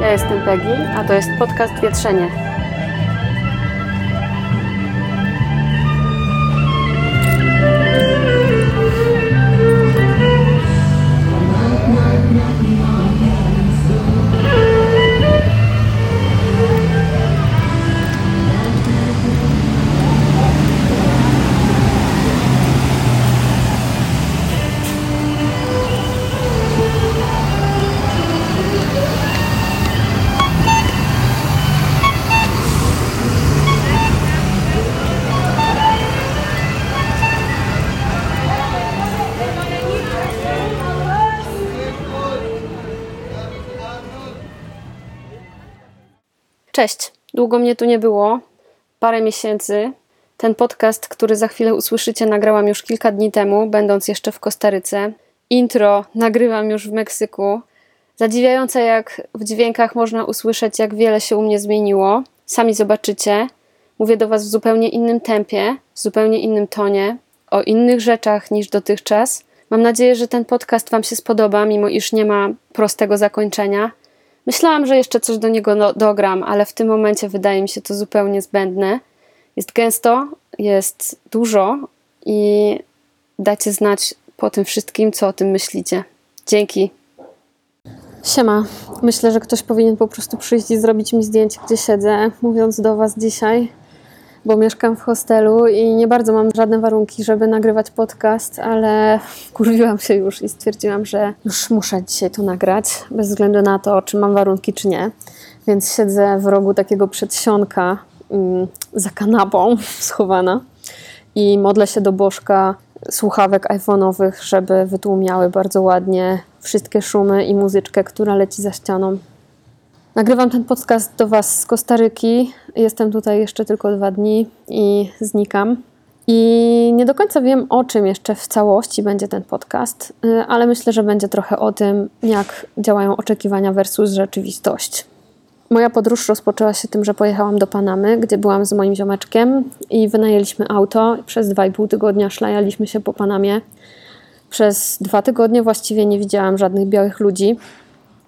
Ja jestem Peggy, a to jest podcast Wietrzenie. Cześć, długo mnie tu nie było, parę miesięcy. Ten podcast, który za chwilę usłyszycie, nagrałam już kilka dni temu, będąc jeszcze w Kostaryce. Intro nagrywam już w Meksyku. Zadziwiające, jak w dźwiękach można usłyszeć, jak wiele się u mnie zmieniło. Sami zobaczycie. Mówię do Was w zupełnie innym tempie, w zupełnie innym tonie, o innych rzeczach niż dotychczas. Mam nadzieję, że ten podcast Wam się spodoba, mimo iż nie ma prostego zakończenia. Myślałam, że jeszcze coś do niego no, dogram, ale w tym momencie wydaje mi się to zupełnie zbędne. Jest gęsto, jest dużo i dacie znać po tym wszystkim, co o tym myślicie. Dzięki. Siema. Myślę, że ktoś powinien po prostu przyjść i zrobić mi zdjęcie, gdzie siedzę, mówiąc do Was dzisiaj, bo mieszkam w hostelu i nie bardzo mam żadne warunki, żeby nagrywać podcast, ale kurwiłam się już i stwierdziłam, że już muszę dzisiaj to nagrać, bez względu na to, czy mam warunki, czy nie. Więc siedzę w rogu takiego przedsionka mm, za kanapą schowana i modlę się do bożka słuchawek iPhone'owych, żeby wytłumiały bardzo ładnie wszystkie szumy i muzyczkę, która leci za ścianą. Nagrywam ten podcast do Was z Kostaryki. Jestem tutaj jeszcze tylko dwa dni i znikam. I nie do końca wiem, o czym jeszcze w całości będzie ten podcast, y, ale myślę, że będzie trochę o tym, jak działają oczekiwania versus rzeczywistość. Moja podróż rozpoczęła się tym, że pojechałam do Panamy, gdzie byłam z moim ziomeczkiem i wynajęliśmy auto. Przez dwa i pół tygodnia szlajaliśmy się po Panamie. Przez dwa tygodnie właściwie nie widziałam żadnych białych ludzi.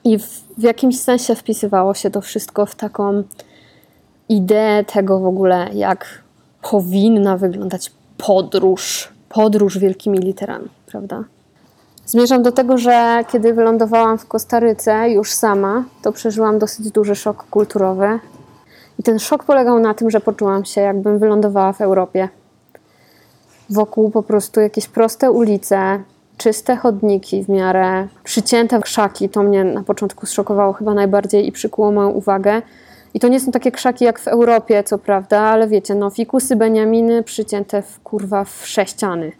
I w, w jakimś sensie wpisywało się to wszystko w taką ideę tego w ogóle, jak powinna wyglądać podróż. Podróż wielkimi literami, prawda? Zmierzam do tego, że kiedy wylądowałam w Kostaryce już sama, to przeżyłam dosyć duży szok kulturowy. I ten szok polegał na tym, że poczułam się, jakbym wylądowała w Europie. Wokół po prostu jakieś proste ulice, czyste chodniki w miarę, przycięte krzaki. To mnie na początku zszokowało chyba najbardziej i przykuło moją uwagę. I to nie są takie krzaki jak w Europie, co prawda, ale wiecie, no fikusy Beniaminy przycięte w kurwa w sześciany.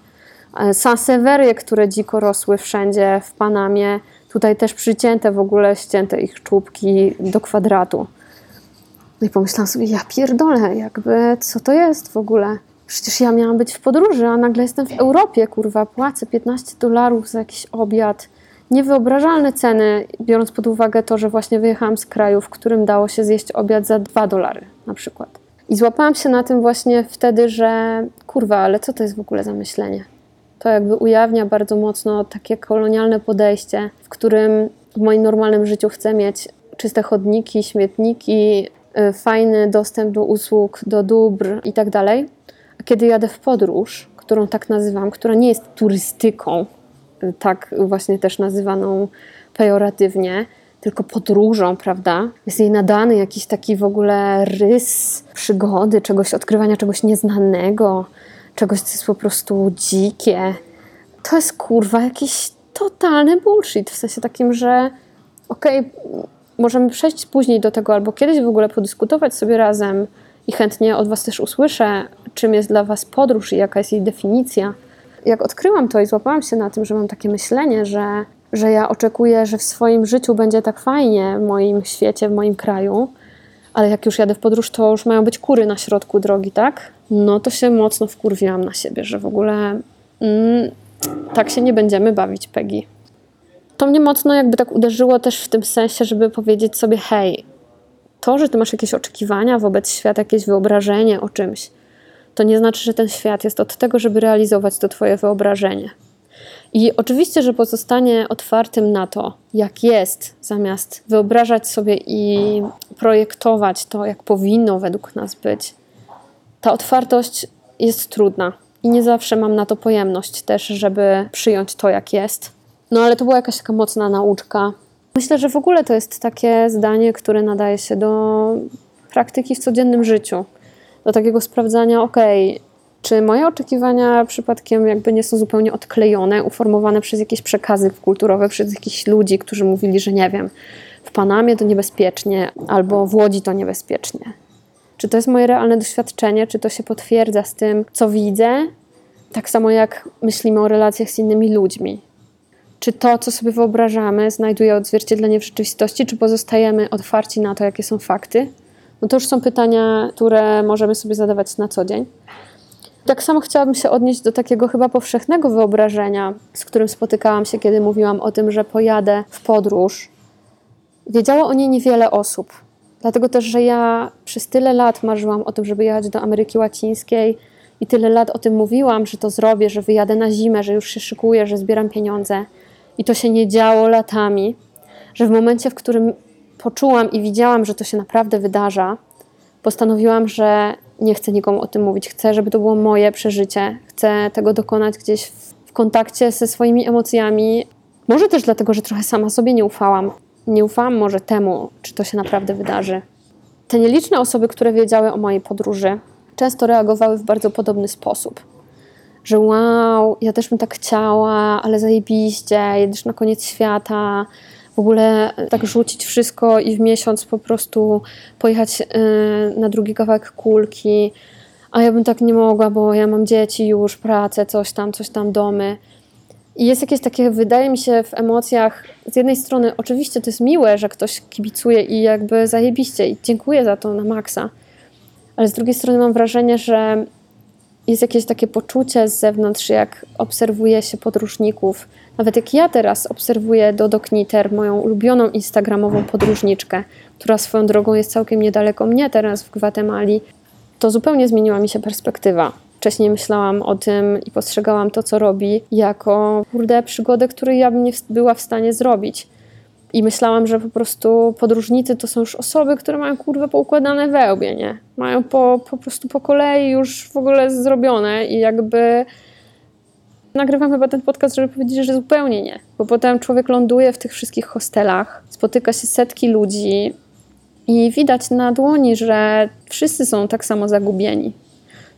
Sanseverie, które dziko rosły wszędzie w Panamie, tutaj też przycięte w ogóle, ścięte ich czubki do kwadratu. No i pomyślałam sobie, ja pierdolę, jakby co to jest w ogóle? Przecież ja miałam być w podróży, a nagle jestem w Europie, kurwa, płacę 15 dolarów za jakiś obiad. Niewyobrażalne ceny, biorąc pod uwagę to, że właśnie wyjechałam z kraju, w którym dało się zjeść obiad za 2 dolary na przykład. I złapałam się na tym właśnie wtedy, że kurwa, ale co to jest w ogóle za myślenie? To jakby ujawnia bardzo mocno takie kolonialne podejście, w którym w moim normalnym życiu chcę mieć czyste chodniki, śmietniki, y, fajny dostęp do usług, do dóbr i tak dalej. Kiedy jadę w podróż, którą tak nazywam, która nie jest turystyką, tak właśnie też nazywaną pejoratywnie, tylko podróżą, prawda? Jest jej nadany jakiś taki w ogóle rys przygody, czegoś, odkrywania czegoś nieznanego, czegoś, co jest po prostu dzikie. To jest kurwa jakiś totalny bullshit, w sensie takim, że okej, okay, możemy przejść później do tego, albo kiedyś w ogóle podyskutować sobie razem i chętnie od Was też usłyszę, czym jest dla Was podróż i jaka jest jej definicja. Jak odkryłam to i złapałam się na tym, że mam takie myślenie, że, że ja oczekuję, że w swoim życiu będzie tak fajnie, w moim świecie, w moim kraju, ale jak już jadę w podróż, to już mają być kury na środku drogi, tak? No to się mocno wkurwiłam na siebie, że w ogóle mm, tak się nie będziemy bawić, Peggy. To mnie mocno jakby tak uderzyło też w tym sensie, żeby powiedzieć sobie, hej, to, że ty masz jakieś oczekiwania wobec świata, jakieś wyobrażenie o czymś, to nie znaczy, że ten świat jest od tego, żeby realizować to twoje wyobrażenie. I oczywiście, że pozostanie otwartym na to, jak jest, zamiast wyobrażać sobie i projektować to, jak powinno według nas być. Ta otwartość jest trudna i nie zawsze mam na to pojemność też, żeby przyjąć to, jak jest. No ale to była jakaś taka mocna nauczka. Myślę, że w ogóle to jest takie zdanie, które nadaje się do praktyki w codziennym życiu. Do takiego sprawdzania, okay, czy moje oczekiwania przypadkiem jakby nie są zupełnie odklejone, uformowane przez jakieś przekazy kulturowe, przez jakichś ludzi, którzy mówili, że nie wiem, w Panamie to niebezpiecznie, albo w Łodzi to niebezpiecznie. Czy to jest moje realne doświadczenie, czy to się potwierdza z tym, co widzę, tak samo jak myślimy o relacjach z innymi ludźmi. Czy to, co sobie wyobrażamy, znajduje odzwierciedlenie w rzeczywistości, czy pozostajemy otwarci na to, jakie są fakty? No to już są pytania, które możemy sobie zadawać na co dzień. Tak samo chciałabym się odnieść do takiego chyba powszechnego wyobrażenia, z którym spotykałam się, kiedy mówiłam o tym, że pojadę w podróż. Wiedziało o niej niewiele osób. Dlatego też, że ja przez tyle lat marzyłam o tym, żeby jechać do Ameryki Łacińskiej i tyle lat o tym mówiłam, że to zrobię, że wyjadę na zimę, że już się szykuję, że zbieram pieniądze. I to się nie działo latami, że w momencie, w którym poczułam i widziałam, że to się naprawdę wydarza, postanowiłam, że nie chcę nikomu o tym mówić. Chcę, żeby to było moje przeżycie. Chcę tego dokonać gdzieś w, kontakcie ze swoimi emocjami. Może też dlatego, że trochę sama sobie nie ufałam. Nie ufałam może temu, czy to się naprawdę wydarzy. Te nieliczne osoby, które wiedziały o mojej podróży, często reagowały w bardzo podobny sposób. Że wow, ja też bym tak chciała, ale zajebiście, jedziesz na koniec świata, w ogóle tak rzucić wszystko i w miesiąc po prostu pojechać y, na drugi kawałek kulki. A ja bym tak nie mogła, bo ja mam dzieci już, pracę, coś tam, coś tam, domy. I jest jakieś takie, wydaje mi się, w emocjach, z jednej strony oczywiście to jest miłe, że ktoś kibicuje i jakby zajebiście i dziękuję za to na maksa, ale z drugiej strony mam wrażenie, że jest jakieś takie poczucie z zewnątrz, jak obserwuje się podróżników. Nawet jak ja teraz obserwuję Dodo Kniter, moją ulubioną instagramową podróżniczkę, która swoją drogą jest całkiem niedaleko mnie teraz w Gwatemali, to zupełnie zmieniła mi się perspektywa. Wcześniej myślałam o tym i postrzegałam to, co robi, jako kurde przygodę, której ja bym nie była w stanie zrobić. I myślałam, że po prostu podróżnicy to są już osoby, które mają kurwę poukładane wełbie, nie? Mają po, po prostu po kolei już w ogóle zrobione i jakby nagrywam chyba ten podcast, żeby powiedzieć, że zupełnie nie. Bo potem człowiek ląduje w tych wszystkich hostelach, spotyka się setki ludzi i widać na dłoni, że wszyscy są tak samo zagubieni.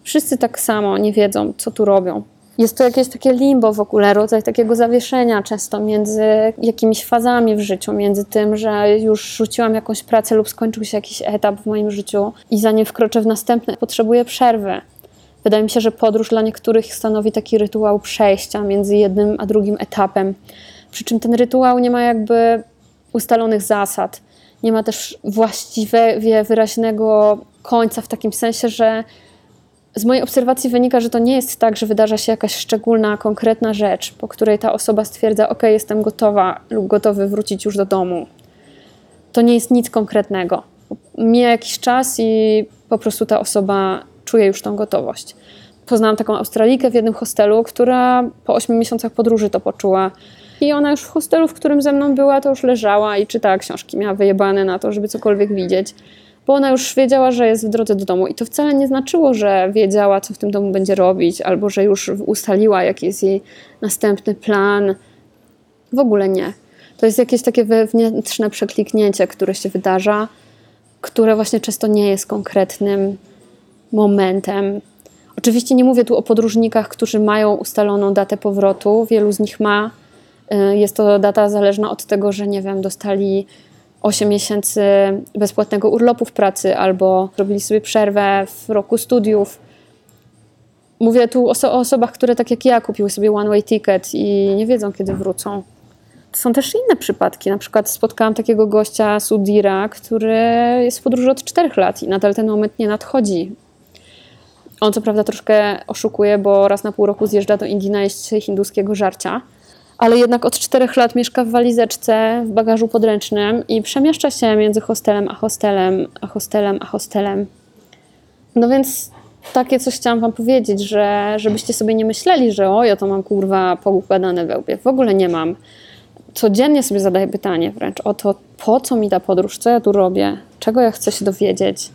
Wszyscy tak samo nie wiedzą, co tu robią. Jest to jakieś takie limbo w ogóle, rodzaj takiego zawieszenia często między jakimiś fazami w życiu, między tym, że już rzuciłam jakąś pracę lub skończył się jakiś etap w moim życiu i zanim wkroczę w następny, potrzebuję przerwy. Wydaje mi się, że podróż dla niektórych stanowi taki rytuał przejścia między jednym a drugim etapem. Przy czym ten rytuał nie ma jakby ustalonych zasad. Nie ma też właściwie wyraźnego końca w takim sensie, że z mojej obserwacji wynika, że to nie jest tak, że wydarza się jakaś szczególna, konkretna rzecz, po której ta osoba stwierdza: OK, jestem gotowa lub gotowy wrócić już do domu. To nie jest nic konkretnego. Mija jakiś czas i po prostu ta osoba czuje już tą gotowość. Poznałam taką Australijkę w jednym hostelu, która po 8 miesiącach podróży to poczuła. I ona już w hostelu, w którym ze mną była, to już leżała i czytała książki. Miała wyjebane na to, żeby cokolwiek widzieć bo ona już wiedziała, że jest w drodze do domu. I to wcale nie znaczyło, że wiedziała, co w tym domu będzie robić, albo że już ustaliła, jaki jest jej następny plan. W ogóle nie. To jest jakieś takie wewnętrzne przekliknięcie, które się wydarza, które właśnie często nie jest konkretnym momentem. Oczywiście nie mówię tu o podróżnikach, którzy mają ustaloną datę powrotu. Wielu z nich ma. Y, jest to data zależna od tego, że nie wiem, dostali 8 miesięcy bezpłatnego urlopu w pracy albo robili sobie przerwę w roku studiów. Mówię tu o, o osobach, które tak jak ja kupiły sobie one-way ticket i nie wiedzą, kiedy wrócą. Są też inne przypadki. Na przykład spotkałam takiego gościa Sudira, który jest w podróży od 4 lat i nadal ten moment nie nadchodzi. On co prawda troszkę oszukuje, bo raz na pół roku zjeżdża do Indii na jeść hinduskiego żarcia ale jednak od czterech lat mieszka w walizeczce, w bagażu podręcznym i przemieszcza się między hostelem a hostelem, a hostelem a hostelem. No więc takie coś chciałam wam powiedzieć, że żebyście sobie nie myśleli, że o, ja to mam kurwa poukładane we łbie. W ogóle nie mam. Codziennie sobie zadaję pytanie wręcz o to, po co mi ta podróż, co ja tu robię, czego ja chcę się dowiedzieć,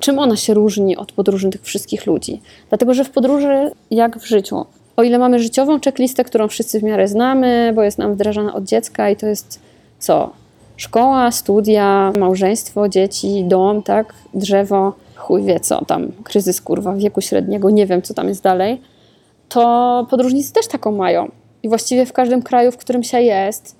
czym ona się różni od podróży tych wszystkich ludzi. Dlatego, że w podróży, jak w życiu, o ile mamy życiową checklistę, którą wszyscy w miarę znamy, bo jest nam wdrażana od dziecka i to jest co? Szkoła, studia, małżeństwo, dzieci, dom, tak? Drzewo, chuj wie co tam, kryzys kurwa wieku średniego, nie wiem co tam jest dalej, to podróżnicy też taką mają. I właściwie w każdym kraju, w którym się jest,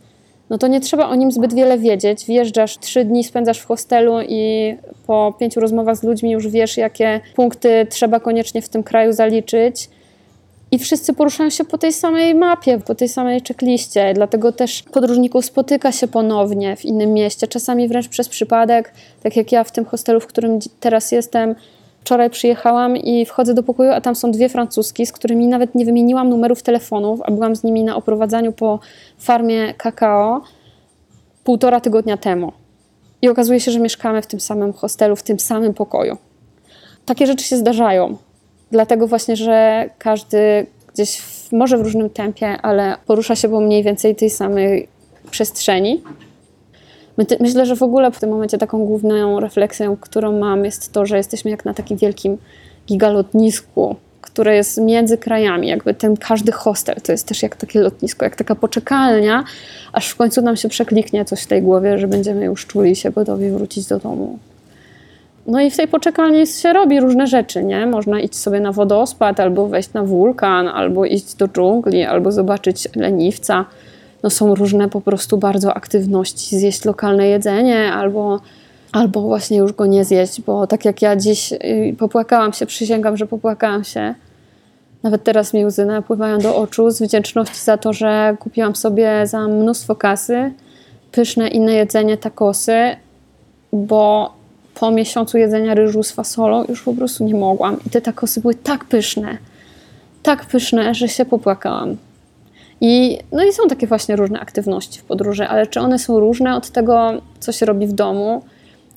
no to nie trzeba o nim zbyt wiele wiedzieć. Wjeżdżasz, trzy dni spędzasz w hostelu i po pięciu rozmowach z ludźmi już wiesz, jakie punkty trzeba koniecznie w tym kraju zaliczyć i wszyscy poruszają się po tej samej mapie, po tej samej checkliście. Dlatego też podróżników spotyka się ponownie w innym mieście, czasami wręcz przez przypadek, tak jak ja w tym hostelu, w którym teraz jestem. Wczoraj przyjechałam i wchodzę do pokoju, a tam są dwie francuski, z którymi nawet nie wymieniłam numerów telefonów, a byłam z nimi na oprowadzaniu po farmie kakao półtora tygodnia temu. I okazuje się, że mieszkamy w tym samym hostelu, w tym samym pokoju. Takie rzeczy się zdarzają. Dlatego właśnie, że każdy gdzieś w, może w różnym tempie, ale porusza się po mniej więcej tej samej przestrzeni. Myślę, że w ogóle w tym momencie taką główną refleksją, którą mam, jest to, że jesteśmy jak na takim wielkim gigalotnisku, które jest między krajami. Jakby ten każdy hostel to jest też jak takie lotnisko, jak taka poczekalnia, aż w końcu nam się przekliknie coś w tej głowie, że będziemy już czuli się gotowi wrócić do domu. No i w tej poczekalni się robi różne rzeczy, nie? Można iść sobie na wodospad, albo wejść na wulkan, albo iść do dżungli, albo zobaczyć leniwca. No są różne po prostu bardzo aktywności, zjeść lokalne jedzenie, albo, albo właśnie już go nie zjeść, bo tak jak ja dziś y, popłakałam się, przysięgam, że popłakałam się. Nawet teraz mi łzy napływają do oczu z wdzięczności za to, że kupiłam sobie za mnóstwo kasy pyszne inne jedzenie, takosy, bo po miesiącu jedzenia ryżu z fasolą już po prostu nie mogłam. I te takosy były tak pyszne, tak pyszne, że się popłakałam. I, no i są takie właśnie różne aktywności w podróży, ale czy one są różne od tego, co się robi w domu?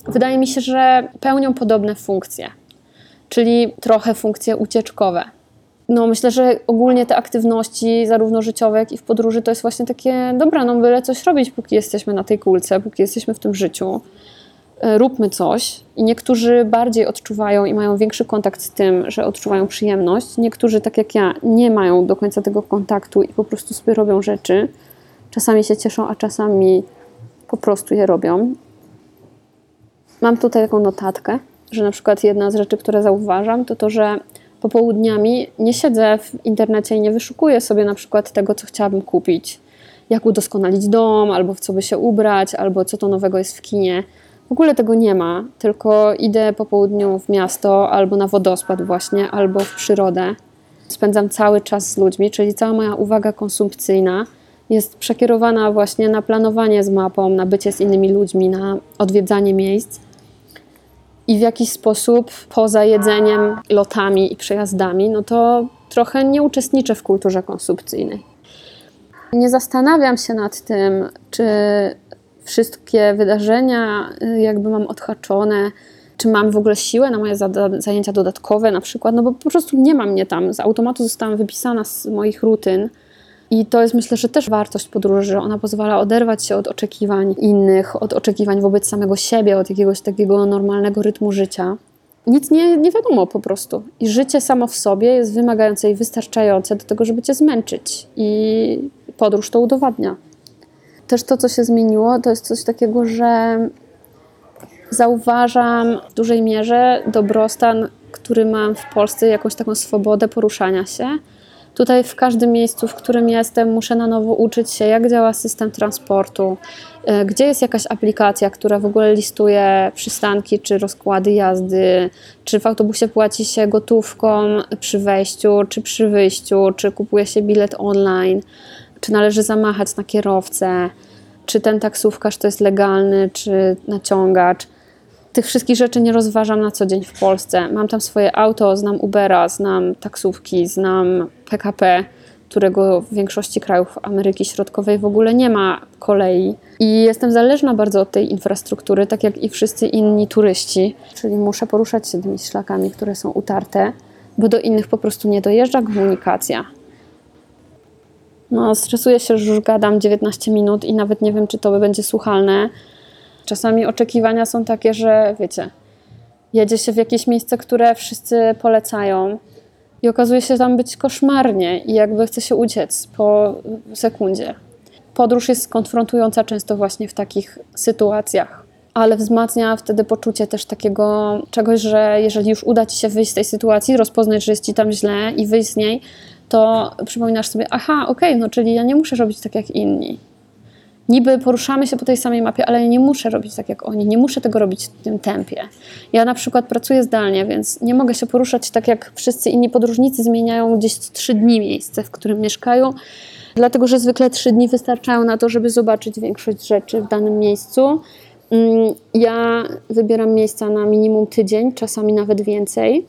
Wydaje mi się, że pełnią podobne funkcje, czyli trochę funkcje ucieczkowe. No myślę, że ogólnie te aktywności, zarówno życiowe, jak i w podróży, to jest właśnie takie, dobra, no byle coś robić, póki jesteśmy na tej kulce, póki jesteśmy w tym życiu. E, róbmy coś. I niektórzy bardziej odczuwają i mają większy kontakt z tym, że odczuwają przyjemność. Niektórzy, tak jak ja, nie mają do końca tego kontaktu i po prostu sobie robią rzeczy. Czasami się cieszą, a czasami po prostu je robią. Mam tutaj taką notatkę, że na przykład jedna z rzeczy, które zauważam, to to, że popołudniami nie siedzę w internecie i nie wyszukuję sobie na przykład tego, co chciałabym kupić. Jak udoskonalić dom, albo w co by się ubrać, albo co to nowego jest w kinie w ogóle tego nie ma, tylko idę po południu w miasto albo na wodospad właśnie, albo w przyrodę. Spędzam cały czas z ludźmi, czyli cała moja uwaga konsumpcyjna jest przekierowana właśnie na planowanie z mapą, na bycie z innymi ludźmi, na odwiedzanie miejsc. I w jakiś sposób poza jedzeniem, lotami i przejazdami, no to trochę nie uczestniczę w kulturze konsumpcyjnej. Nie zastanawiam się nad tym, czy wszystkie wydarzenia y, jakby mam odhaczone, czy mam w ogóle siłę na moje zajęcia dodatkowe na przykład, no bo po prostu nie mam mnie tam. Z automatu zostałam wypisana z moich rutyn. I to jest myślę, że też wartość podróży, że ona pozwala oderwać się od oczekiwań innych, od oczekiwań wobec samego siebie, od jakiegoś takiego normalnego rytmu życia. Nic nie, nie wiadomo po prostu. I życie samo w sobie jest wymagające i wystarczające do tego, żeby cię zmęczyć. I podróż to udowadnia też to, co się zmieniło, to jest coś takiego, że zauważam w dużej mierze dobrostan, który mam w Polsce, jakąś taką swobodę poruszania się. Tutaj w każdym miejscu, w którym jestem, muszę na nowo uczyć się, jak działa system transportu, e, gdzie jest jakaś aplikacja, która w ogóle listuje przystanki czy rozkłady jazdy, czy w autobusie płaci się gotówką przy wejściu, czy przy wyjściu, czy kupuje się bilet online czy należy zamachać na kierowcę, czy ten taksówkarz to jest legalny, czy naciągacz. Tych wszystkich rzeczy nie rozważam na co dzień w Polsce. Mam tam swoje auto, znam Ubera, znam taksówki, znam PKP. którego w większości krajów Ameryki Środkowej w ogóle nie ma kolei. I jestem zależna bardzo od tej infrastruktury, tak jak i wszyscy inni turyści. Czyli muszę poruszać się tymi szlakami, które są utarte, bo do innych po prostu nie dojeżdża komunikacja. No, stresuję się, że już gadam 19 minut i nawet nie wiem, czy to będzie słuchalne. Czasami oczekiwania są takie, że wiecie, jedzie się w jakieś miejsce, które wszyscy polecają i okazuje się tam być koszmarnie i jakby chce się uciec po sekundzie. Podróż jest konfrontująca często właśnie w takich sytuacjach, ale wzmacnia wtedy poczucie też takiego czegoś, że jeżeli już uda ci się wyjść z tej sytuacji, rozpoznać, że jest ci tam źle i wyjść z niej, to przypominasz sobie, aha, okej, okay, no czyli ja nie muszę robić tak jak inni. Niby poruszamy się po tej samej mapie, ale ja nie muszę robić tak jak oni, nie muszę tego robić w tym tempie. Ja na przykład pracuję zdalnie, więc nie mogę się poruszać tak jak wszyscy inni podróżnicy zmieniają gdzieś trzy dni miejsce, w którym mieszkają, dlatego że zwykle trzy dni wystarczają na to, żeby zobaczyć większość rzeczy w danym miejscu. Mm, ja wybieram miejsca na minimum tydzień, czasami nawet więcej.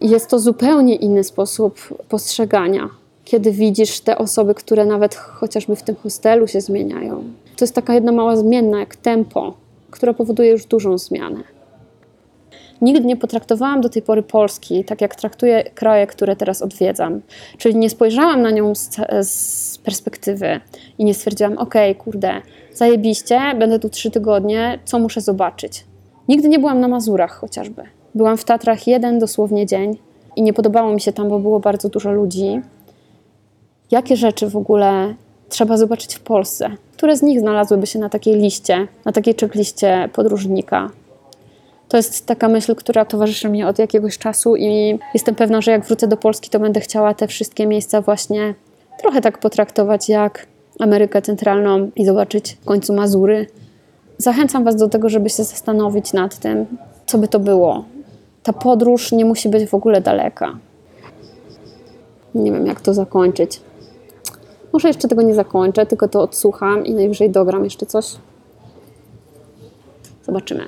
Jest to zupełnie inny sposób postrzegania kiedy widzisz te osoby, które nawet chociażby w tym hostelu się zmieniają. To jest taka jedna mała zmienna, jak tempo, która powoduje już dużą zmianę. Nigdy nie potraktowałam do tej pory Polski tak, jak traktuję kraje, które teraz odwiedzam. Czyli nie spojrzałam na nią z, z perspektywy i nie stwierdziłam, ok, kurde, zajebiście, będę tu trzy tygodnie, co muszę zobaczyć. Nigdy nie byłam na Mazurach chociażby. Byłam w Tatrach jeden dosłownie dzień i nie podobało mi się tam, bo było bardzo dużo ludzi jakie rzeczy w ogóle trzeba zobaczyć w Polsce. Które z nich znalazłyby się na takiej liście, na takiej checkliście podróżnika? To jest taka myśl, która towarzyszy mi od jakiegoś czasu i jestem pewna, że jak wrócę do Polski, to będę chciała te wszystkie miejsca właśnie trochę tak potraktować jak Amerykę Centralną i zobaczyć w końcu Mazury. Zachęcam Was do tego, żeby się zastanowić nad tym, co by to było. Ta podróż nie musi być w ogóle daleka. Nie wiem, jak to zakończyć. Może jeszcze tego nie zakończę, tylko to odsłucham i najwyżej dogram jeszcze coś. Zobaczymy.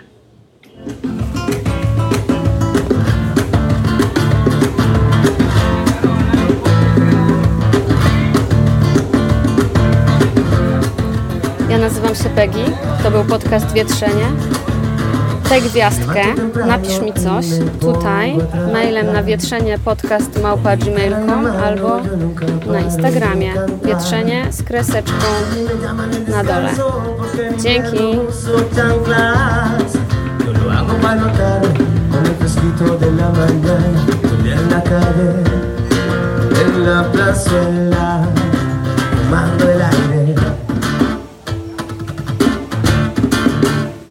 Ja nazywam się Peggy. To był podcast Wietrzenie daj gwiazdkę, napisz mi coś tutaj mailem na wietrzenie podcast małpa.gmail.com albo na Instagramie wietrzenie z kreseczką na dole. Dzięki! tomando el aire.